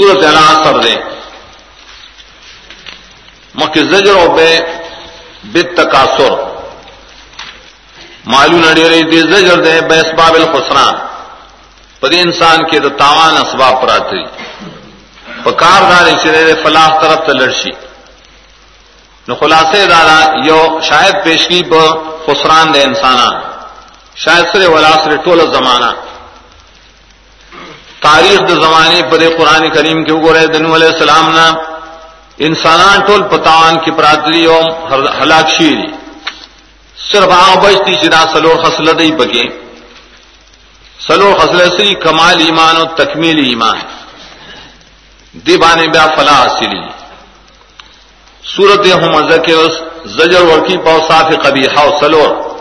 سورت العصر دے مکی زجر و بے بت تکاثر۔ معلوم نڑی رہی دی زجر دے بے اسباب الخسران۔ پدی انسان کے تو تاوان اسباب پراتری پکار دار چرے فلاح طرف تلڑشی نو خلاصے دارا، یو شاید پیشگی ب خسران دے انسانان۔ شاید سرے ولا سرے ٹول زمانہ تاریخ د زمانے پر قرآن کریم کے اگورے دن علیہ السلام نا، انسانان ٹول پتاوان کی برادری اور ہلاک شیری۔ صرف آ بجتی جنا سلور خسلت ہی بگے۔ سلور خسلت سی کمال ایمان و تکمیل ایمان۔ دیبانے بیا فلاح حاصلی۔ صورت ہوں مزہ کے اس زجر ورکی پاؤ صاف کبھی ہاؤ سلور۔